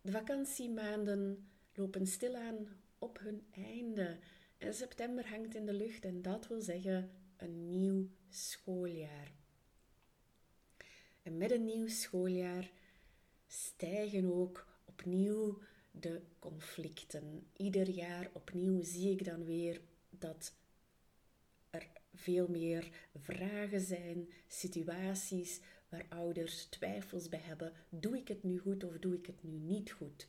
De vakantiemaanden lopen stilaan op hun einde. En september hangt in de lucht en dat wil zeggen een nieuw schooljaar. En met een nieuw schooljaar stijgen ook opnieuw de conflicten. Ieder jaar opnieuw zie ik dan weer dat er veel meer vragen zijn, situaties waar ouders twijfels bij hebben. Doe ik het nu goed of doe ik het nu niet goed?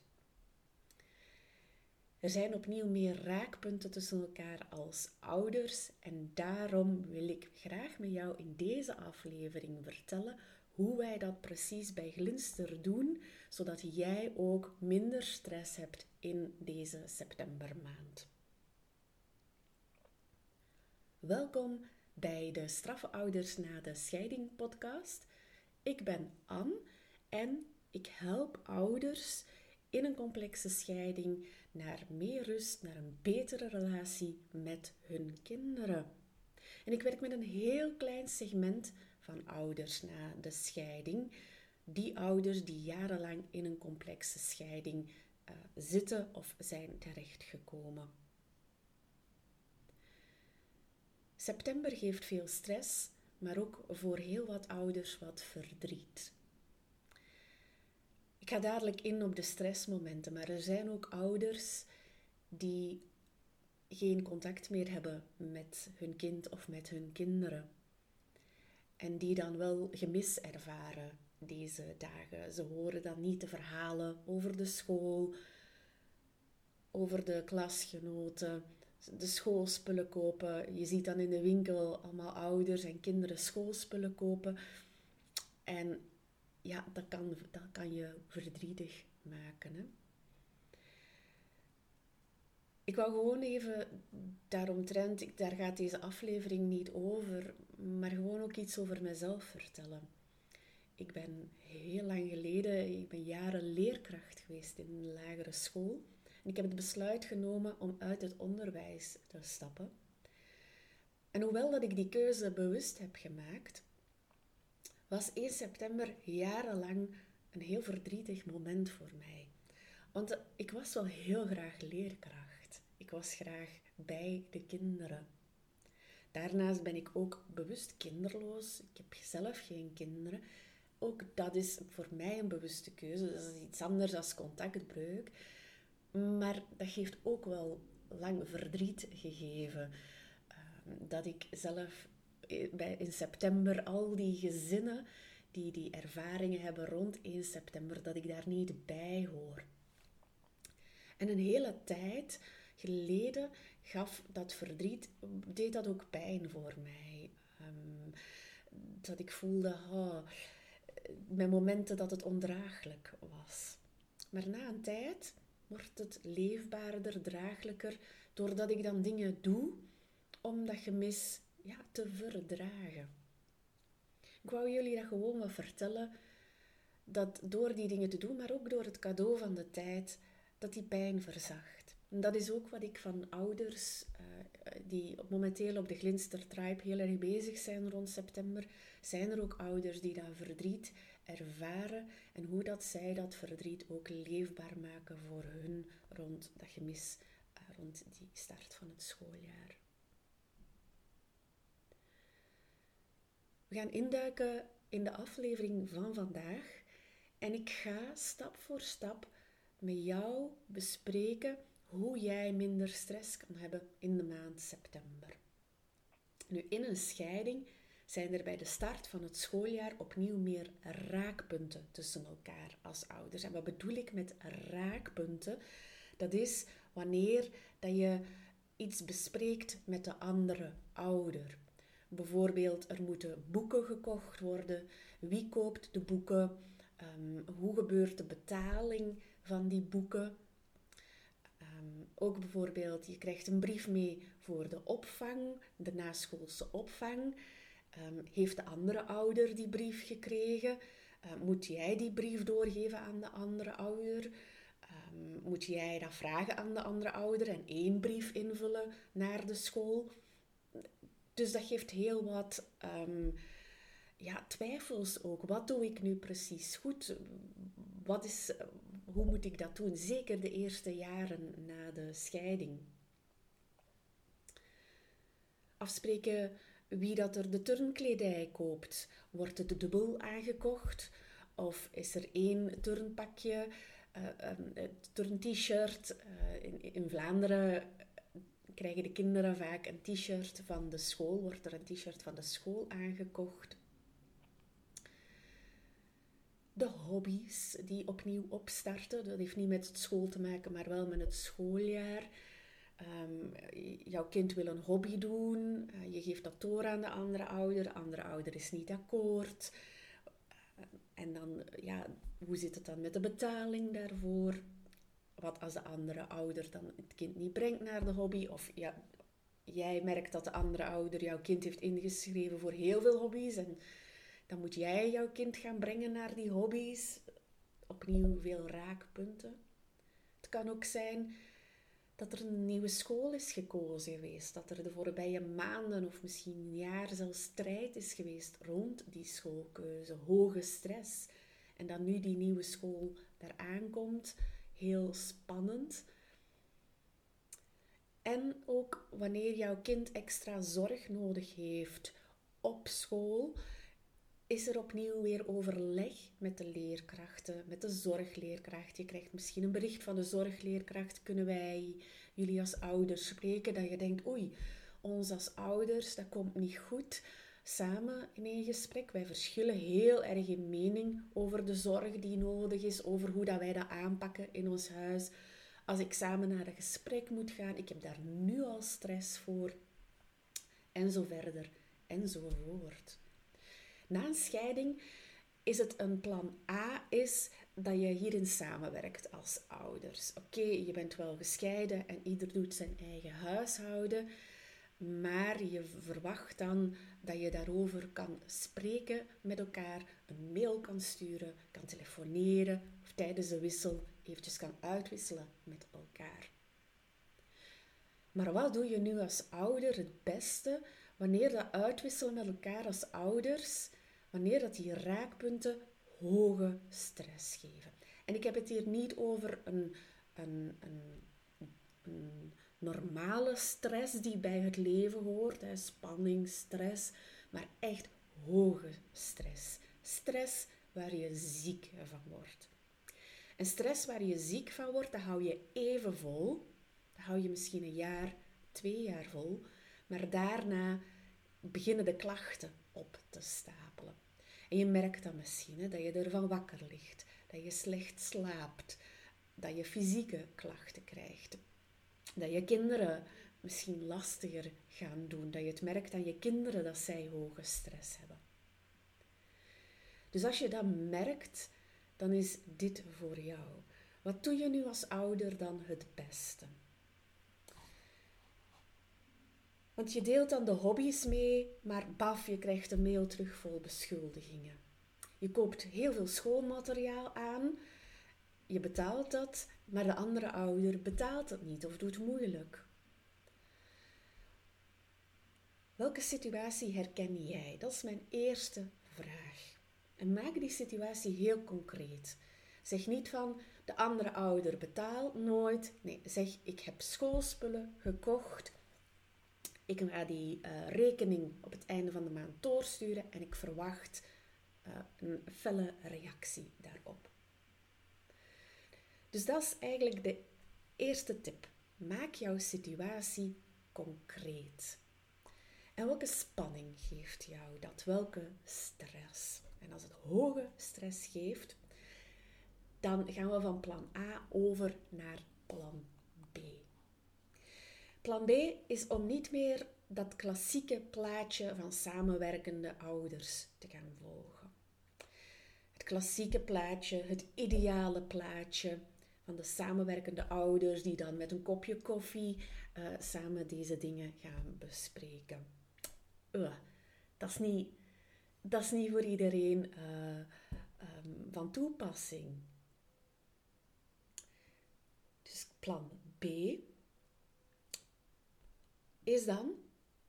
Er zijn opnieuw meer raakpunten tussen elkaar als ouders en daarom wil ik graag met jou in deze aflevering vertellen hoe wij dat precies bij Glinster doen, zodat jij ook minder stress hebt in deze septembermaand. Welkom bij de Straffe Ouders na de Scheiding podcast. Ik ben Anne en ik help ouders in een complexe scheiding naar meer rust, naar een betere relatie met hun kinderen. En ik werk met een heel klein segment van ouders na de scheiding. Die ouders die jarenlang in een complexe scheiding uh, zitten of zijn terechtgekomen. September geeft veel stress, maar ook voor heel wat ouders wat verdriet. Ik ga dadelijk in op de stressmomenten, maar er zijn ook ouders die geen contact meer hebben met hun kind of met hun kinderen. En die dan wel gemis ervaren deze dagen. Ze horen dan niet de verhalen over de school, over de klasgenoten, de schoolspullen kopen. Je ziet dan in de winkel allemaal ouders en kinderen schoolspullen kopen. En ja, dat kan, dat kan je verdrietig maken. Hè? Ik wou gewoon even daaromtrent, daar gaat deze aflevering niet over, maar gewoon ook iets over mezelf vertellen. Ik ben heel lang geleden, ik ben jaren leerkracht geweest in een lagere school. Ik heb het besluit genomen om uit het onderwijs te stappen. En hoewel dat ik die keuze bewust heb gemaakt, was 1 september jarenlang een heel verdrietig moment voor mij. Want ik was wel heel graag leerkracht. Ik was graag bij de kinderen. Daarnaast ben ik ook bewust kinderloos. Ik heb zelf geen kinderen. Ook dat is voor mij een bewuste keuze. Dat is iets anders dan contactbreuk. Maar dat heeft ook wel lang verdriet gegeven. Ehm, dat ik zelf bij, in september al die gezinnen die die ervaringen hebben rond 1 september, dat ik daar niet bij hoor. En een hele tijd geleden gaf dat verdriet, deed dat ook pijn voor mij. Um, dat ik voelde, oh, met momenten dat het ondraaglijk was. Maar na een tijd wordt het leefbaarder, draaglijker, doordat ik dan dingen doe om dat gemis ja, te verdragen. Ik wou jullie dat gewoon wat vertellen, dat door die dingen te doen, maar ook door het cadeau van de tijd, dat die pijn verzacht. En dat is ook wat ik van ouders uh, die momenteel op de Glinster Tribe heel erg bezig zijn rond september, zijn er ook ouders die dat verdriet ervaren en hoe dat zij dat verdriet ook leefbaar maken voor hun rond dat gemis, uh, rond die start van het schooljaar. We gaan induiken in de aflevering van vandaag en ik ga stap voor stap met jou bespreken hoe jij minder stress kan hebben in de maand september. Nu, in een scheiding zijn er bij de start van het schooljaar opnieuw meer raakpunten tussen elkaar als ouders. En wat bedoel ik met raakpunten? Dat is wanneer dat je iets bespreekt met de andere ouder. Bijvoorbeeld, er moeten boeken gekocht worden. Wie koopt de boeken? Um, hoe gebeurt de betaling van die boeken? Um, ook bijvoorbeeld, je krijgt een brief mee voor de opvang, de naschoolse opvang. Um, heeft de andere ouder die brief gekregen? moet jij die brief doorgeven aan de andere ouder? moet jij dat vragen aan de andere ouder en één brief invullen naar de school? Dus dat geeft heel wat ja, twijfels ook. Wat doe ik nu precies goed? Wat is, hoe moet ik dat doen? Zeker de eerste jaren na de scheiding. Afspreken wie dat er de turnkledij koopt. Wordt het dubbel aangekocht? Of is er één turnpakje, uh, um, turn-t-shirt? Uh, in, in Vlaanderen krijgen de kinderen vaak een t-shirt van de school. Wordt er een t-shirt van de school aangekocht? De hobby's die opnieuw opstarten. Dat heeft niet met school te maken, maar wel met het schooljaar. Um, jouw kind wil een hobby doen, uh, je geeft dat door aan de andere ouder, de andere ouder is niet akkoord. Uh, en dan, ja, hoe zit het dan met de betaling daarvoor? Wat als de andere ouder dan het kind niet brengt naar de hobby? Of ja, jij merkt dat de andere ouder jouw kind heeft ingeschreven voor heel veel hobby's en dan moet jij jouw kind gaan brengen naar die hobby's. Opnieuw veel raakpunten. Het kan ook zijn dat er een nieuwe school is gekozen geweest. Dat er de voorbije maanden of misschien een jaar zelfs strijd is geweest rond die schoolkeuze. Hoge stress. En dat nu die nieuwe school daar aankomt. Heel spannend. En ook wanneer jouw kind extra zorg nodig heeft op school is er opnieuw weer overleg met de leerkrachten, met de zorgleerkracht. Je krijgt misschien een bericht van de zorgleerkracht. Kunnen wij jullie als ouders spreken? Dat je denkt, oei, ons als ouders, dat komt niet goed. Samen in een gesprek. Wij verschillen heel erg in mening over de zorg die nodig is, over hoe dat wij dat aanpakken in ons huis. Als ik samen naar een gesprek moet gaan, ik heb daar nu al stress voor. En zo verder en zo. Na een scheiding is het een plan A is dat je hierin samenwerkt als ouders. Oké, je bent wel gescheiden en ieder doet zijn eigen huishouden, maar je verwacht dan dat je daarover kan spreken met elkaar, een mail kan sturen, kan telefoneren of tijdens de wissel eventjes kan uitwisselen met elkaar. Maar wat doe je nu als ouder het beste wanneer dat uitwisselen met elkaar als ouders wanneer dat die raakpunten hoge stress geven. En ik heb het hier niet over een, een, een, normale stress die bij het leven hoort, hè, spanning, stress, maar echt hoge stress. Stress waar je ziek van wordt. En stress waar je ziek van wordt, dat hou je even vol. Dat hou je misschien een jaar, twee jaar vol. Maar daarna beginnen de klachten op te stapelen. En je merkt dan misschien hè, dat je ervan wakker ligt, dat je slecht slaapt, dat je fysieke klachten krijgt, dat je kinderen misschien lastiger gaan doen, dat je het merkt aan je kinderen dat zij hoge stress hebben. Dus als je dat merkt, dan is dit voor jou. Wat doe je nu als ouder dan het beste? Want je deelt dan de hobby's mee, maar baf, je krijgt een mail terug vol beschuldigingen. Je koopt heel veel schoolmateriaal aan, je betaalt dat, maar de andere ouder betaalt het niet of doet moeilijk. Welke situatie herken jij? Dat is mijn eerste vraag. En maak die situatie heel concreet. Zeg niet van de andere ouder betaalt nooit. Nee, zeg ik heb schoolspullen gekocht ik ga die uh, rekening op het einde van de maand doorsturen en ik verwacht uh, een felle reactie daarop. Dus dat is eigenlijk de eerste tip. Maak jouw situatie concreet. En welke spanning geeft jou dat? Welke stress? En als het hoge stress geeft, dan gaan we van plan A over naar plan B. Plan B is om niet meer dat klassieke plaatje van samenwerkende ouders te gaan volgen. Het klassieke plaatje, het ideale plaatje van de samenwerkende ouders die dan met een kopje koffie uh, samen deze dingen gaan bespreken. Uh, dat, is niet, dat is niet voor iedereen uh, um, van toepassing. Dus plan B is dan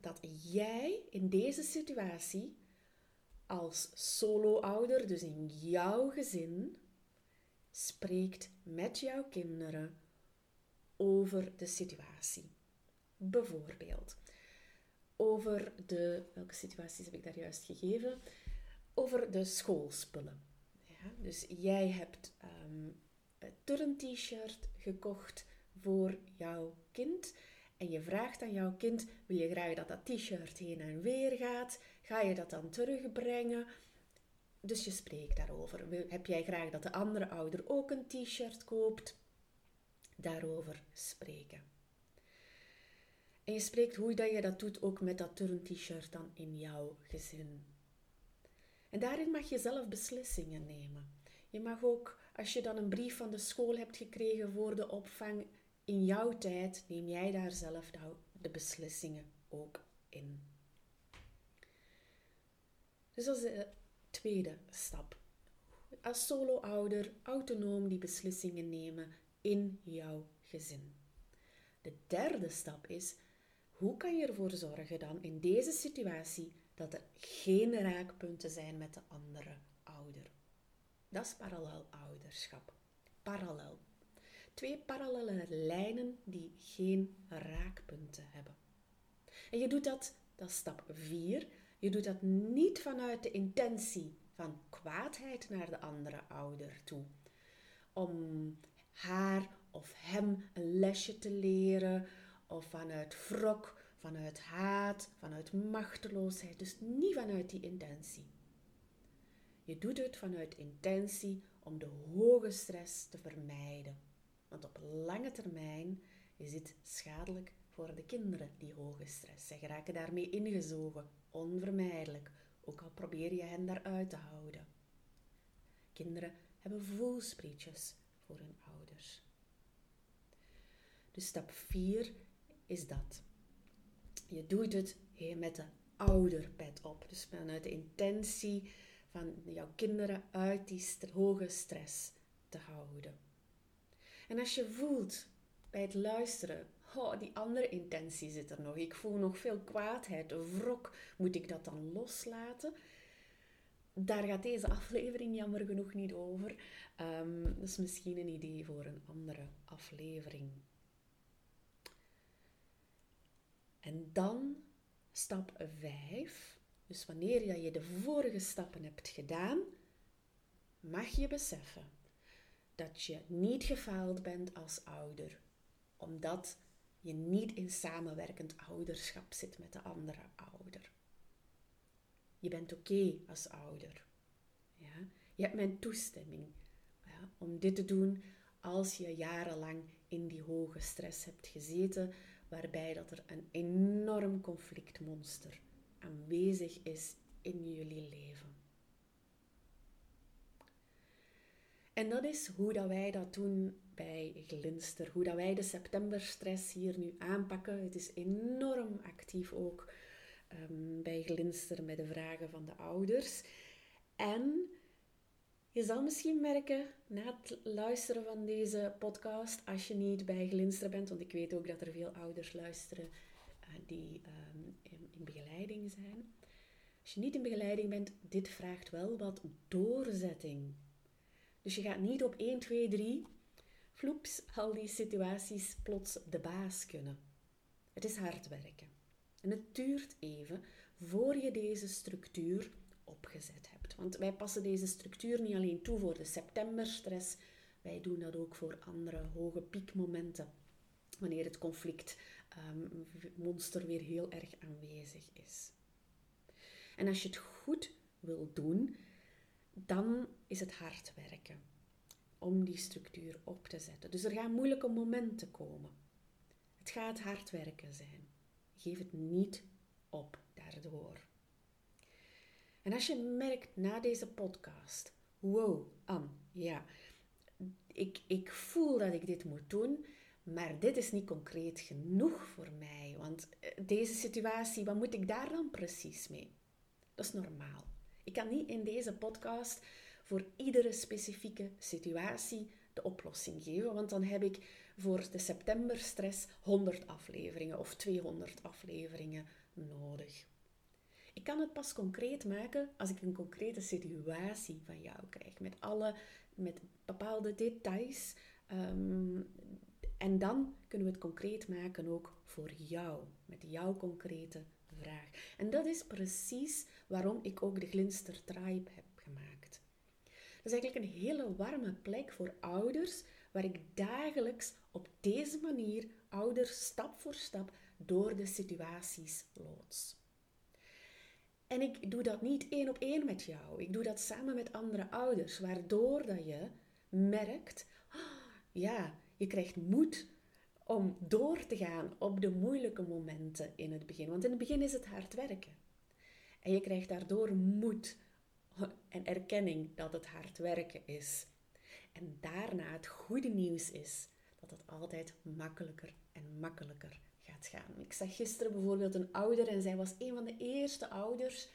dat jij in deze situatie als solo-ouder, dus in jouw gezin, spreekt met jouw kinderen over de situatie. Bijvoorbeeld over de, welke situaties heb ik daar juist gegeven? Over de schoolspullen. Ja, dus jij hebt um, een turn-t-shirt gekocht voor jouw kind. En je vraagt aan jouw kind: wil je graag dat dat t-shirt heen en weer gaat? Ga je dat dan terugbrengen? Dus je spreekt daarover. Heb jij graag dat de andere ouder ook een t-shirt koopt? Daarover spreken. En je spreekt hoe dat je dat doet ook met dat turn-t-shirt dan in jouw gezin. En daarin mag je zelf beslissingen nemen. Je mag ook, als je dan een brief van de school hebt gekregen voor de opvang, in jouw tijd neem jij daar zelf de beslissingen ook in. Dus dat is de tweede stap. Als solo-ouder autonoom die beslissingen nemen in jouw gezin. De derde stap is hoe kan je ervoor zorgen dan in deze situatie dat er geen raakpunten zijn met de andere ouder? Dat is parallel ouderschap. Parallel. Twee parallele lijnen die geen raakpunten hebben. En je doet dat, dat is stap 4. Je doet dat niet vanuit de intentie van kwaadheid naar de andere ouder toe. Om haar of hem een lesje te leren of vanuit wrok, vanuit haat, vanuit machteloosheid. Dus niet vanuit die intentie. Je doet het vanuit intentie om de hoge stress te vermijden. Want op lange termijn is dit schadelijk voor de kinderen, die hoge stress. Zij geraken daarmee ingezogen, onvermijdelijk, ook al probeer je hen daaruit te houden. Kinderen hebben voelsprietjes voor hun ouders. Dus stap 4 is dat. Je doet het met de ouderpet op. Dus vanuit de intentie van jouw kinderen uit die hoge stress te houden. En als je voelt bij het luisteren, oh, die andere intentie zit er nog. Ik voel nog veel kwaadheid, wrok. Moet ik dat dan loslaten? Daar gaat deze aflevering jammer genoeg niet over. Um, dat is misschien een idee voor een andere aflevering. En dan stap 5. Dus wanneer je de vorige stappen hebt gedaan, mag je beseffen dat je niet gefaald bent als ouder, omdat je niet in samenwerkend ouderschap zit met de andere ouder. Je bent oké als ouder. Ja? Je hebt mijn toestemming om dit te doen als je jarenlang in die hoge stress hebt gezeten, waarbij dat er een enorm conflictmonster aanwezig is in jullie leven. En dat is hoe dat wij dat doen bij Glinster, hoe dat wij de septemberstress hier nu aanpakken. Het is enorm actief ook um, bij Glinster met de vragen van de ouders. En je zal misschien merken na het luisteren van deze podcast, als je niet bij Glinster bent, want ik weet ook dat er veel ouders luisteren uh, die um, in, in, begeleiding zijn. Als je niet in begeleiding bent, dit vraagt wel wat doorzetting. Dus je gaat niet op 1, 2, 3, floeps, al die situaties plots de baas kunnen. Het is hard werken. En het duurt even voor je deze structuur opgezet hebt. Want wij passen deze structuur niet alleen toe voor de septemberstress, wij doen dat ook voor andere hoge piekmomenten, wanneer het conflictmonster ehm, um, weer heel erg aanwezig is. En als je het goed wil doen, dan is het hard werken om die structuur op te zetten. Dus er gaan moeilijke momenten komen. Het gaat hard werken zijn. Geef het niet op daardoor. En als je merkt na deze podcast, wow, Anne, ja, ik, ik voel dat ik dit moet doen, maar dit is niet concreet genoeg voor mij. Want eh, deze situatie, wat moet ik daar dan precies mee? Dat is normaal. Ik kan niet in deze podcast voor iedere specifieke situatie de oplossing geven, want dan heb ik voor de septemberstress 100 afleveringen of 200 afleveringen nodig. Ik kan het pas concreet maken als ik een concrete situatie van jou krijg, met alle met bepaalde details. Ehm, en dan kunnen we het concreet maken ook voor jou, met jouw concrete vraag. En dat is precies waarom ik ook de Glinster Tribe heb gemaakt. Dat is eigenlijk een hele warme plek voor ouders, waar ik dagelijks op deze manier ouders stap voor stap door de situaties loods. En ik doe dat niet één op één met jou. Ik doe dat samen met andere ouders, waardoor dat je merkt, ah, ja, je krijgt moed om door te gaan op de moeilijke momenten in het begin. Want in het begin is het hard werken. En je krijgt daardoor moed en erkenning dat het hard werken is. En daarna het goede nieuws is dat het altijd makkelijker en makkelijker gaat gaan. Ik zag gisteren bijvoorbeeld een ouder en zij was een van de eerste ouders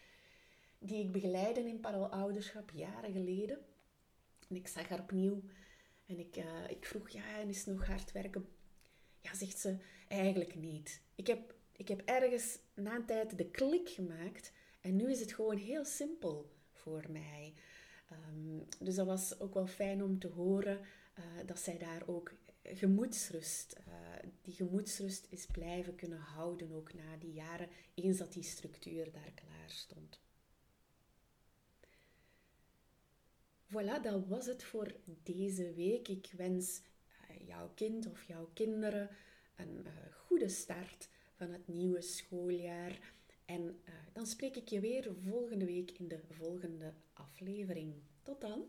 die ik begeleidde in parolouderschap jaren geleden. En ik zag haar opnieuw en ik, uh, ik vroeg, ja, en is nog hard werken? Ja, zegt ze, eigenlijk niet. Ik heb, ik heb ergens na een tijd de klik gemaakt en nu is het gewoon heel simpel voor mij. Um, dus dat was ook wel fijn om te horen uh, dat zij daar ook gemoedsrust, uh, die gemoedsrust is blijven kunnen houden ook na die jaren, eens dat die structuur daar klaar stond. Voilà, dat was het voor deze week. Ik wens jouw kind of jouw kinderen een uh, goede start van het nieuwe schooljaar. En uh, dan spreek ik je weer volgende week in de volgende aflevering. Tot dan!